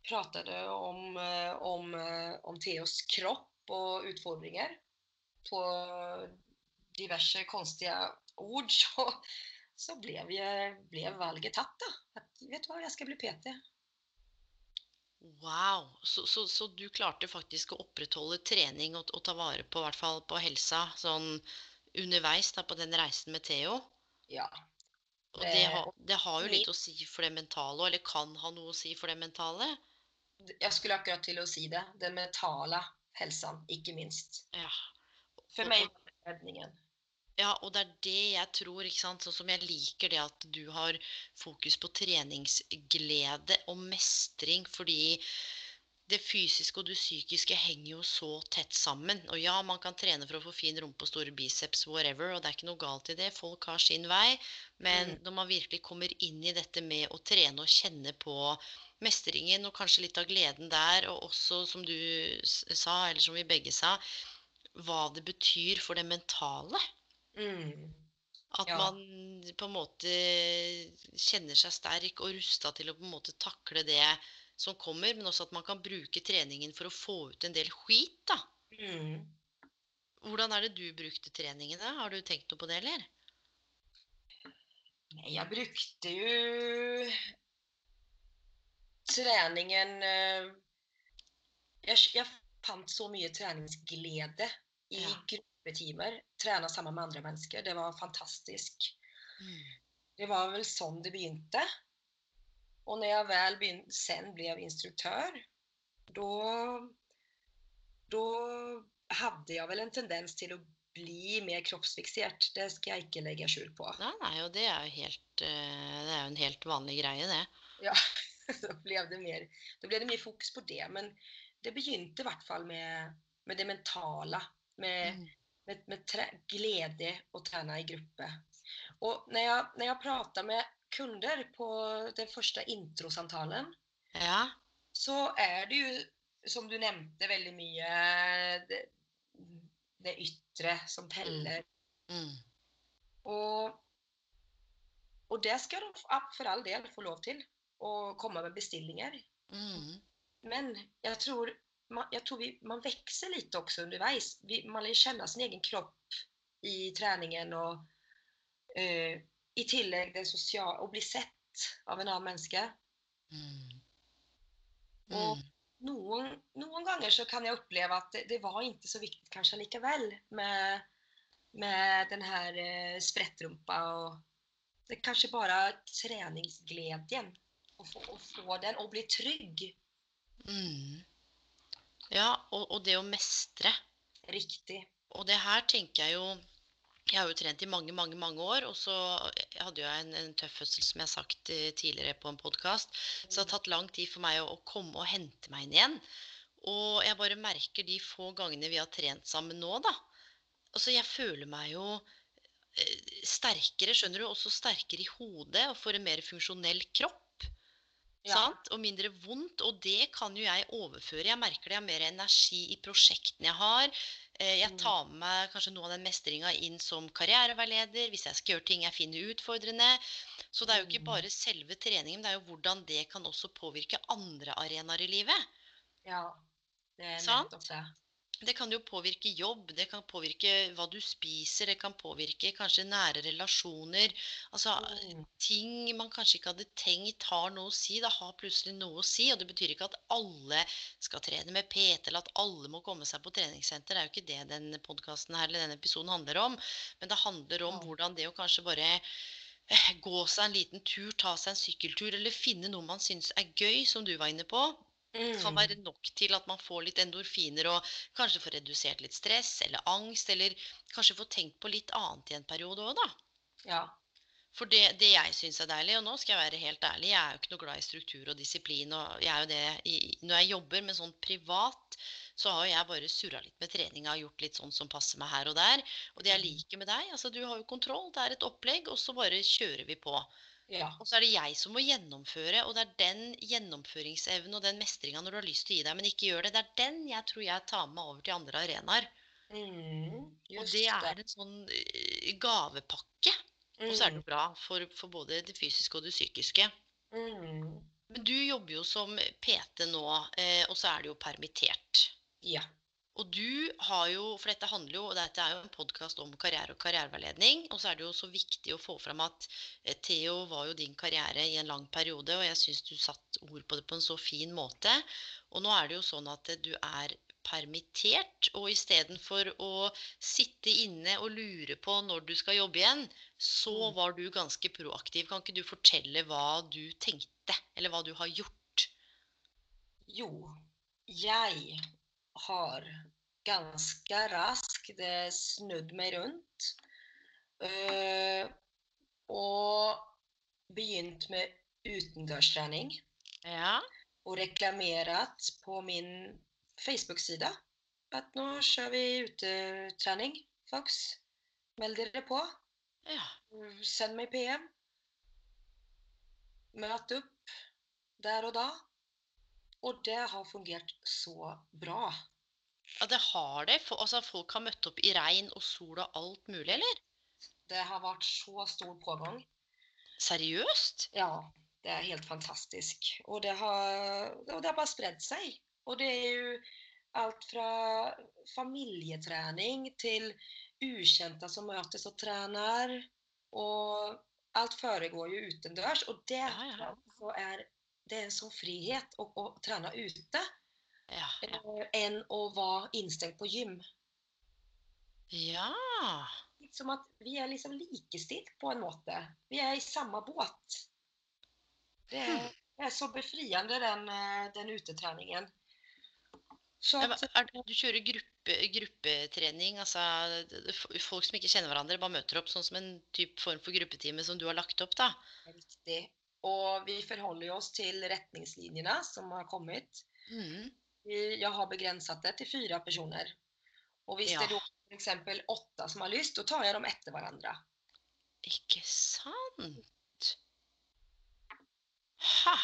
pratet om, eh, om, eh, om Theos kropp og utfordringer på diverse konstige ord, så, så ble, vi, ble valget tatt. da. At, vet du hva, jeg skal bli PT. Wow. Så, så, så, du klarte faktisk å opprettholde trening og, og ta vare på, hvert fall på helsa sånn underveis da, på den reisen med Theo. Ja. Og det, har, det har jo litt å si for det mentale, eller kan ha noe å si for det mentale? Jeg skulle akkurat til å si det. Den mentale helsen, ikke minst. Ja. For meg var redningen. Ja, og det er det jeg tror. ikke sant? Sånn som jeg liker det at du har fokus på treningsglede og mestring, fordi det fysiske og det psykiske henger jo så tett sammen. Og ja, man kan trene for å få fin rumpe og store biceps, whatever, og det er ikke noe galt i det. Folk har sin vei. Men mm. når man virkelig kommer inn i dette med å trene og kjenne på mestringen og kanskje litt av gleden der, og også, som du sa, eller som vi begge sa, hva det betyr for det mentale. Mm. At ja. man på en måte kjenner seg sterk og rusta til å på en måte takle det som kommer, men også at man kan bruke treningen for å få ut en del skit, da. Mm. Hvordan er det du brukte treningen, da? Har du tenkt noe på det, eller? Nei, jeg brukte jo treningen eh, jeg, jeg, fant så mye treningsglede i ja. gruppetimer. Trene sammen med andre mennesker. Det var fantastisk. Mm. Det var vel sånn det begynte. Og når jeg vel begynte, sen ble instruktør, da hadde jeg vel en tendens til å bli mer kroppsfiksert. Det skal jeg ikke legge skjul på. Nei, nei, og det er jo helt, eh, det er jo en helt vanlig greie, det. Ja, da ble det mer, ble det mer fokus på det. Men det begynte i hvert fall med, med det mentale. Med, mm. med, med tre, glede å trene i gruppe. Og når jeg, når jeg prater med kunder på den første introsamtalen, ja. så er det jo, som du nevnte, veldig mye det, det ytre som teller. Mm. Mm. Og, og det skal de for all del få lov til. Å komme med bestillinger. Mm. Men jeg tror, man, jeg tror vi, man vokser litt også underveis. Vi, man lærer kjenne sin egen kropp i treningen. og uh, i tillegg det sosiale Å bli sett av en annen menneske. Mm. Mm. Og noen, noen, ganger så kan jeg oppleve at det, det var ikke så viktig kanskje likevel med, med den her uh, sprettrumpa. og Det er kanskje bare treningsgleden. Å få, å få den og bli trygg Mm. Ja, og, og det å mestre. Riktig. Og det her tenker jeg jo Jeg har jo trent i mange, mange mange år, og så hadde jeg en, en tøff fødsel, som jeg har sagt eh, tidligere på en podkast. Så det har tatt lang tid for meg å, å komme og hente meg inn igjen. Og jeg bare merker de få gangene vi har trent sammen nå, da. Altså, jeg føler meg jo eh, sterkere, skjønner du, også sterkere i hodet og får en mer funksjonell kropp. Ja. Sant? Og mindre vondt. Og det kan jo jeg overføre. Jeg merker det. Jeg har mer energi i prosjektene jeg har. Eh, Jeg Mm. tar med meg kanskje noe av den mestringa inn som karriereveileder hvis jeg skal gjøre ting jeg finner utfordrende. Så det er jo ikke Mm. bare selve treningen, det er jo hvordan det kan også påvirke andre arenaer i livet. Ja, det er nettopp det. Det kan jo påvirke jobb, det kan påvirke hva du spiser, det kan påvirke kanskje nære relasjoner. Altså Mm. ting man kanskje ikke hadde tenkt har noe å si, det har plutselig noe å si. Og det betyr ikke at alle skal trene med PT, eller at alle må komme seg på treningssenter. Det er jo ikke det denne podkasten her, eller denne episoden handler om. Men det handler om hvordan det å kanskje bare eh, gå seg en liten tur, ta seg en sykkeltur, eller finne noe man syns er gøy, som du var inne på, kan Mm. være nok til at man får litt endorfiner og kanskje får redusert litt stress eller angst, eller kanskje får tenkt på litt annet i en periode òg, da. Ja. For det, det jeg syns er deilig, og nå skal jeg være helt ærlig, jeg er jo ikke noe glad i struktur og disiplin, og jeg er jo det i, når jeg jobber med sånn privat, så har jo jeg bare surra litt med treninga og gjort litt sånn som passer meg her og der. Og det jeg Mm. liker med deg, altså du har jo kontroll, det er et opplegg, og så bare kjører vi på. Ja. Og så er det jeg som må gjennomføre, og det er den gjennomføringsevnen og den mestringa når du har lyst til å gi deg, men ikke gjør det. Det er den jeg tror jeg tar med meg over til andre arenaer. Mm. Og det er en sånn gavepakke. gavepakke. Og så er det Mm. bra for, for både det fysiske og det psykiske. Mm. Men du jobber jo som PT nå, eh, og så er du jo permittert. Ja. Og du har jo, for dette handler jo, og dette er jo en podkast om karriere og karriereveiledning, og så er det jo så viktig å få fram at eh, Theo var jo din karriere i en lang periode, og jeg syns du satt ord på det på en så fin måte. Og nå er det jo sånn at eh, du er permittert, og istedenfor å sitte inne og lure på når du skal jobbe igjen, så Mm. var du ganske proaktiv. Kan ikke du fortelle hva du tenkte, eller hva du har gjort? Jo, jeg har ganske raskt det snudd meg rundt Uh, og begynt med utendørstrening. Ja, Og reklamert på min Facebook-sida at nå kjører vi utetrening, Folks, meld dere på. ja. Send meg PM. Møt opp der og da. Og det har fungert så bra. Ja, det har det. For, altså, folk har møtt opp i regn og sol og alt mulig, eller? Det har vært så stor pågang. Seriøst? Ja, det er helt fantastisk. Og det har, og det har bare spredd seg. Og det er jo alt fra familietrening til ukjente som møtes og trener. Og alt foregår jo utendørs. Og det Ja, ja, er det er en sånn frihet å, å trene ute Ja. Ja. eh, enn å være innstengt på gym. ja. Som at vi er liksom likestilt på en måte. Vi er i samme båt. Det er, Hmm. det er så befriende, den, eh, den utetreningen. Så at, det- du kjører gruppe, gruppetrening, altså folk som ikke kjenner hverandre, bare møter opp sånn som en typ form for gruppetime som du har lagt opp, da? riktig. Og vi forholder oss til retningslinjene som har kommet. Mm. Jeg har begrenset det til fire personer. Og hvis Ja. det er eksempel åtte som har lyst, da tar jeg dem etter hverandre. Ikke sant? Ha!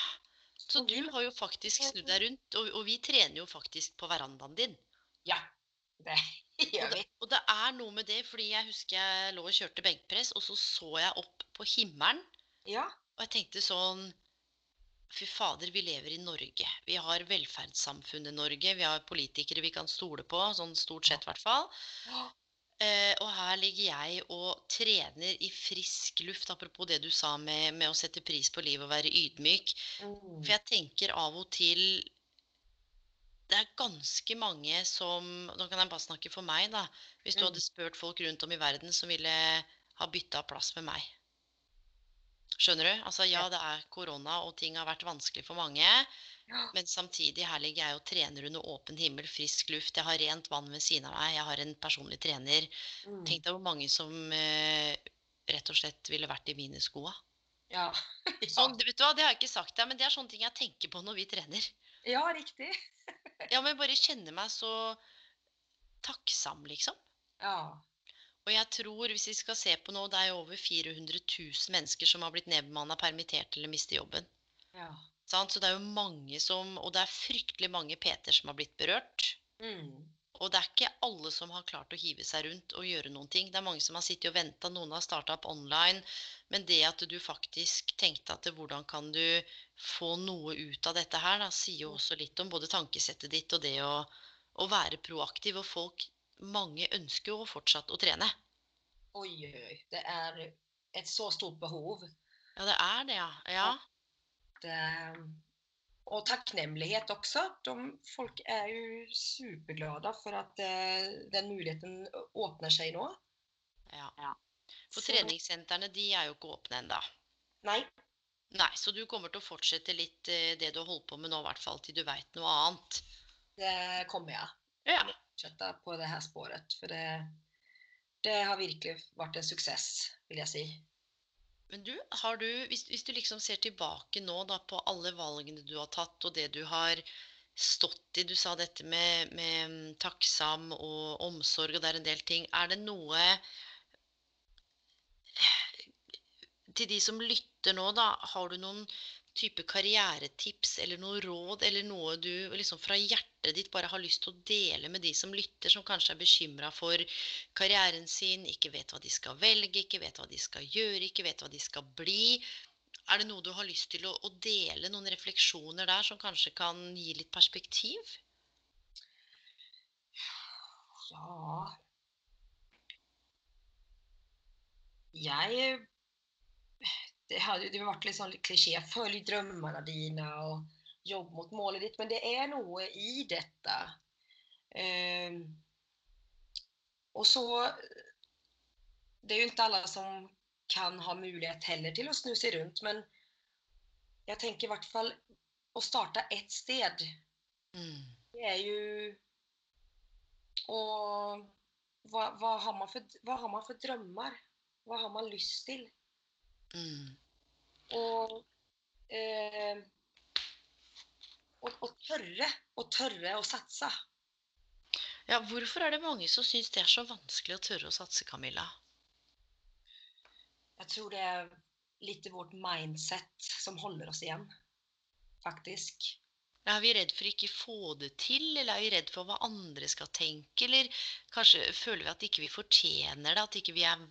Så du har jo faktisk snudd deg rundt, og, og vi trener jo faktisk på verandaen din. Ja, det Og gjør det, vi. og det er noe med det, fordi jeg husker jeg lå og kjørte benkpress, og så så jeg opp på himmelen, Ja, og jeg tenkte sånn Fy fader, vi lever i Norge. Vi har velferdssamfunnet Norge. Vi har politikere vi kan stole på, sånn stort sett i hvert fall. Eh, og her ligger jeg og trener i frisk luft, apropos det du sa med, med å sette pris på livet og være ydmyk. Mm. For jeg tenker av og til Det er ganske mange som Nå kan jeg bare snakke for meg, da. Hvis du Mm. hadde spurt folk rundt om i verden som ville ha bytta plass med meg. Skjønner du? Altså ja, det er korona, og ting har vært vanskelig for mange. Men samtidig, her ligger jeg og trener under åpen himmel, frisk luft. Jeg har rent vann ved siden av meg. Jeg har en personlig trener. Mm. Tenk deg hvor mange som eh, rett og slett ville vært i mine skoa. Ja. ja. Sånn, vet du hva, Det har jeg ikke sagt deg, men det er sånne ting jeg tenker på når vi trener. ja, riktig. Ja, men bare kjenner meg så takksom, liksom. Ja. Og jeg tror, hvis vi skal se på noe, det er jo over 400 000 mennesker som har blitt nedbemanna, permittert eller mistet jobben. ja. Så det er jo mange som Og det er fryktelig mange PT-er som har blitt berørt. Mm. Og det er ikke alle som har klart å hive seg rundt og gjøre noen ting. Det er mange som har sittet og venta, noen har starta opp online. Men det at du faktisk tenkte at hvordan kan du få noe ut av dette her, da, sier jo også litt om både tankesettet ditt og det å, å være proaktiv. Og folk, mange ønsker jo fortsatt å trene. Oi, oj, oj. Det er et så stort behov. Ja, det er det, ja. ja. Eh, og takknemlighet også. De, folk er jo superglade for att eh, den muligheten åpner seg nå. ja. For Så- treningssentrene, de er jo ikke åpne ennå. Nei, Nei, så du kommer til å fortsette litt eh, det du har holdt på med nå, i hvert fall til du veit noe annet. det kommer jag. Ja. Fortsette på det här spåret. För det, det har virkelig vært en success, vil jeg si. Men du, har du hvis, hvis du liksom ser tilbake nå da på alle valgene du har tatt, og det du har stått i Du sa dette med, med takksam og omsorg, og det er en del ting. Er det noe Til de som lytter nå, da, har du noen type karrieretips eller noe råd eller noe du liksom fra hjertet ditt bare har lyst til å dele med de som lytter, som kanskje er bekymra for karrieren sin, ikke vet hva de skal velge, ikke vet hva de skal gjøre, ikke vet hva de skal bli? Er det noe du har lyst til å, å dele, noen refleksjoner der som kanskje kan gi litt perspektiv? Ja Jeg Det hadde det vært litt sånn klisjé. Følg drømmene dine og jobb mot målet ditt. Men det er noe i dette. Eh, og så Det er jo ikke alle som kan ha mulighet heller til å snu seg rundt, men jeg tenker i hvert fall å starte ett sted. Mm. Det er jo Og hva, hva, har man for, hva har man for drømmer? Hva har man lyst til? Mm. Og eh, og, og tørre. Og tørre å satse. Ja, hvorfor er det mange som syns det er så vanskelig å tørre å satse, Camilla? Jeg tror det er litt vårt mindset som holder oss igjen. Faktisk. Er vi redd for ikke få det til, eller er vi redd for hva andre skal tenke, eller kanskje føler vi at ikke vi fortjener det, at ikke vi er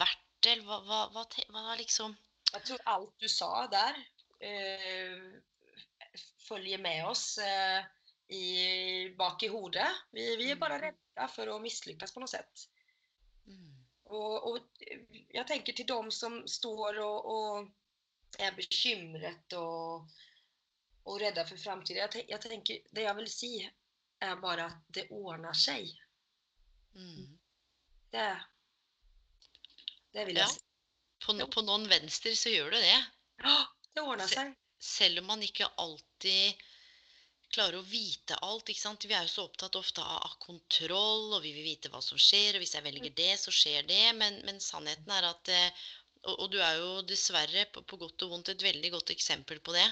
verdt eller hva, hva, hva, hva liksom Jeg tror alt du sa der, eh, følger med oss eh, i, bak i hodet. Vi, vi er bare redde for å mislykkes på noe sett. mm, Og, og jeg tenker til dem som står og, og er bekymret og, og redde for framtiden. Jeg, jeg tenker, det jeg vil si, er bare at det ordner seg. mm. Det, det vil Ja. si. På, på noen venstre så gjør det det. Det ordna seg. Selv om man ikke alltid klarer å vite alt. ikke sant? Vi er jo så opptatt ofte av, kontroll, og vi vil vite hva som skjer. Og hvis jeg velger det, så skjer det. Men, men sannheten er at eh, og, og du er jo dessverre, på, på godt og vondt, et veldig godt eksempel på det.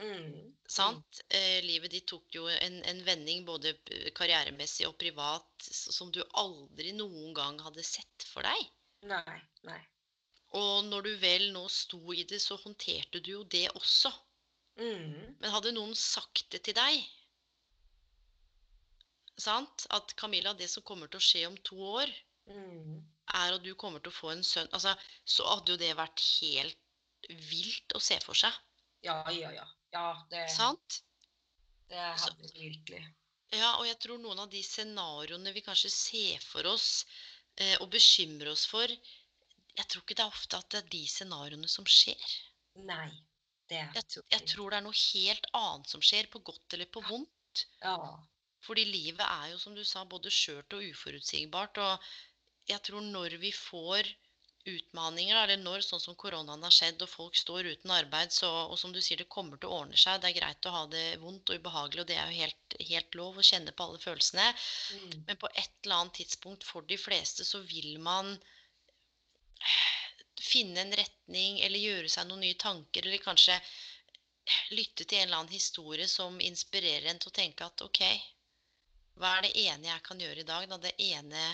Mm. Sant? Eh, livet ditt tok jo en, en vending både karrieremessig og privat som du aldri noen gang hadde sett for deg. Nei, nei. Og når du vel nå sto i det, så håndterte du jo det også. Mm. Men hadde noen sagt det til deg Sant? At Camilla, det som kommer til å skje om to år, Mm. er at du kommer til å få en sønn altså, Så hadde jo det vært helt vilt å se for seg. Ja, ja, ja. Ja, det, Sant? det hadde det virkelig. Ja, og jeg tror noen av de scenarioene vi kanskje ser for oss og bekymre oss for Jeg tror ikke det er ofte at det er de scenarioene som skjer. Nei, det er Jeg, tror jeg tror det er noe helt annet som skjer, på godt eller på vondt. Ja. Fordi livet er jo, som du sa, både skjørt og uforutsigbart. Og jeg tror når vi får utmaninger, eller når sånn som koronaen har skjedd og folk står uten arbeid, så, og som du sier, det kommer til å ordne seg. Det er greit å ha det vondt og ubehagelig, og det er jo helt, helt lov å kjenne på alle følelsene. Mm. Men på et eller annet tidspunkt for de fleste så vil man finne en retning eller gjøre seg noen nye tanker, eller kanskje lytte til en eller annen historie som inspirerer en til å tenke at OK, hva er det ene jeg kan gjøre i dag? Da? Det ene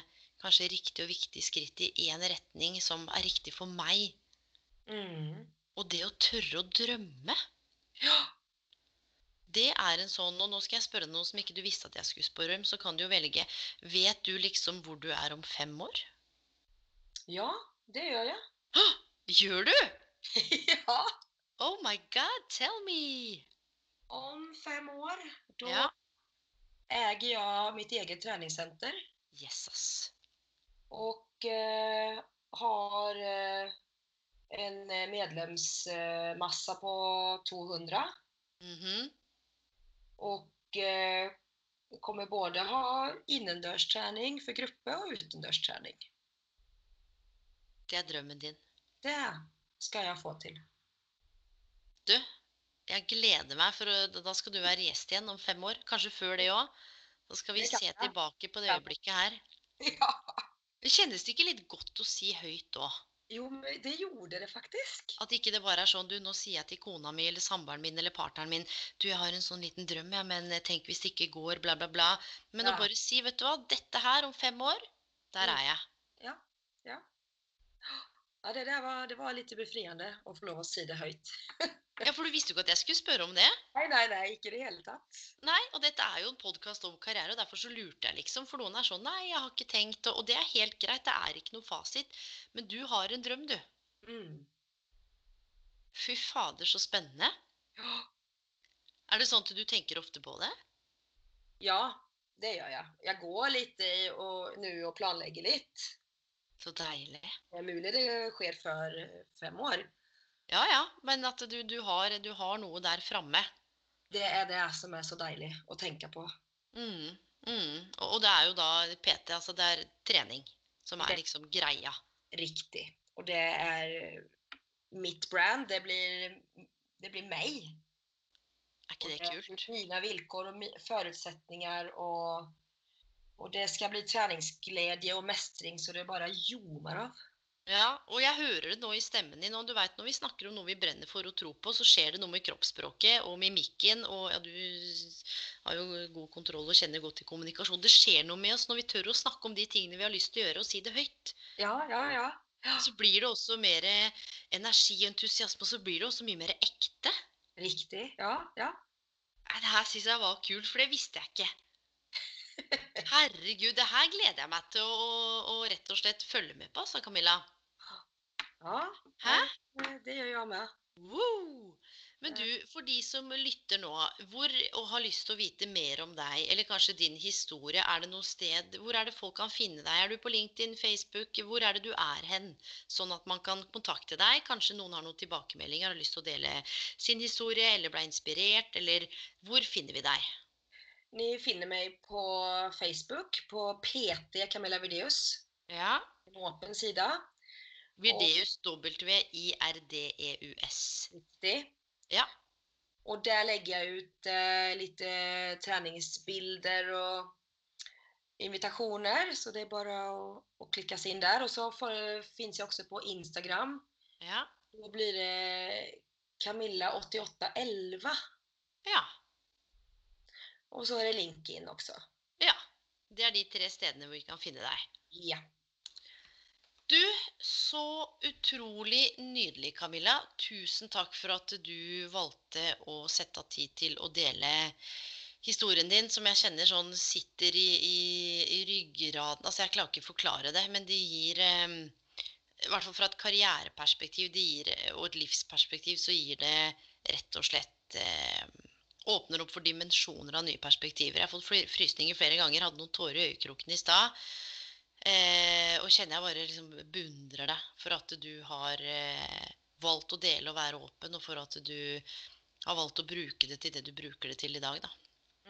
kanskje riktig og viktig skritt i én retning som er riktig for meg. Mm. Og det å tørre å drømme, Ja. det er en sånn Og nå skal jeg spørre noen noe som ikke du visste at jeg skulle spørre om, så kan du jo velge. Vet du liksom hvor du er om fem år? ja, det gjør jeg. Hå! Gjør du? ja. Oh my god, tell me! Om fem år, da Ja. eier jeg mitt eget treningssenter. Yes, ass. Och eh, har eh, en medlemsmassa på 200 Mhm. och eh, kommer både ha innendørstrening for gruppe og utendørstrening. Det er drømmen din. Det skal jeg få til. Du, jeg gleder meg, for da skal du være gjest igjen om fem år. Kanskje før det òg. Da skal vi se tilbake på det øyeblikket her. Ja. Kjennes det ikke litt godt å si høyt òg? Jo, det gjorde det faktisk. At ikke det bare er sånn du, nå sier jeg til kona mi eller samboeren min eller partneren min du, jeg har en sånn liten drøm, ja, men eh, tenk hvis det ikke går, bla, bla, bla. Men å bare si, vet du hva, dette her om fem år, der Mm. er jeg. Ja, det där var, det var litt befriende å få lov å si det høyt. Ja, for du visste jo ikke at jeg skulle spørre om det. Nei, nei, nei, ikke i det hele tatt. Nei, og dette er jo en podkast om karriere, og derfor så lurte jeg liksom. For noen er sånn Nei, jeg har ikke tenkt, og, og det er helt greit, det er ikke noe fasit. Men du har en drøm, du. Mm. Fy fader, så spennende. Ja, Er det sånn at du tenker ofte på det? Ja, det gjør jeg. Jeg går litt i og, nå og planlegger litt. Så deilig. Det er mulig det skjer før fem år. Ja ja, men at du, du, har, du har noe der framme. Det er det som er så deilig å tenke på. Mm, mm. Og, og det er jo da PT, altså det er trening, som er liksom greia. Riktig. Og det er mitt brand. Det blir, det blir meg. Er ikke det kult? Mine vilkår og forutsetninger mi- och det skal bli treningsglede og mestring så det bare ljomer av. Ja, og jeg hører det nå i stemmen din. Og du vet, når vi snakker om noe vi brenner for å tro på, så skjer det noe med kroppsspråket og mimikken. Og ja, du har jo god kontroll og kjenner godt til kommunikasjon. Det skjer noe med oss når vi tør å snakke om de tingene vi har lyst til å gjøre, og si det høyt. Ja, ja, ja. ja. Så blir det også mer energi og entusiasme, og så blir det også mye mer ekte. Riktig. Ja, ja. Det her syns jeg var kult, for det visste jeg ikke. Herregud, det her gleder jeg meg til å, å rett og slett følge med på, sa Camilla. ja. Hæ? Det, gjør jeg med. Wow! Men du, for de som lytter nå, hvor, og har lyst til å vite mer om deg, eller kanskje din historie, er det noe sted Hvor er det folk kan finne deg? Er du på LinkedIn, Facebook? Hvor er det du er hen? Sånn at man kan kontakte deg. Kanskje noen har noen tilbakemeldinger, har lyst til å dele sin historie, eller ble inspirert, eller Hvor finner vi deg? Ni finner meg på Facebook på PT Camilla Vidius. Ja. En åpen sida. Virdeus, W-I-R-D-E-U-S. Riktig. Ja. Og der legger jeg ut eh, litt treningsbilder og invitasjoner. Så det er bare å, å klikke seg inn der. Og så fins jeg også på Instagram. Ja. Då blir det Camilla8811. Ja. Och så er det LinkedIn også. ja. Det er de tre stedene hvor vi kan finne deg. Ja. Du, så utrolig nydelig, Camilla. Tusen takk for at du valgte å sette av tid til å dele historien din, som jeg kjenner sånn sitter i, i, i ryggraden. Altså, jeg klarer ikke å forklare det, men det gir eh, I hvert fall fra et karriereperspektiv det gir, og et livsperspektiv så gir det rett og slett eh, Åpner opp for dimensjoner av nye perspektiver. Jeg har fått frysninger flere ganger, hadde noen tårer i øyekroken i stad. Eh, og kjenner jeg bare liksom beundrer deg for at du har eh, valgt å dele og være åpen, og for at du har valgt å bruke det til det du bruker det til i dag, da.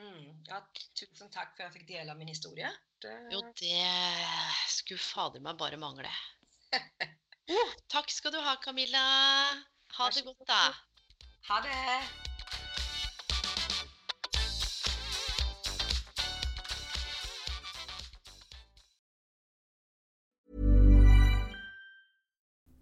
Mm. ja. Tusen takk for jeg fikk av min historie. Det... Jo, det skulle fader meg bare mangle. Oh, takk skal du ha, Camilla. Ha det godt, da. Ha det!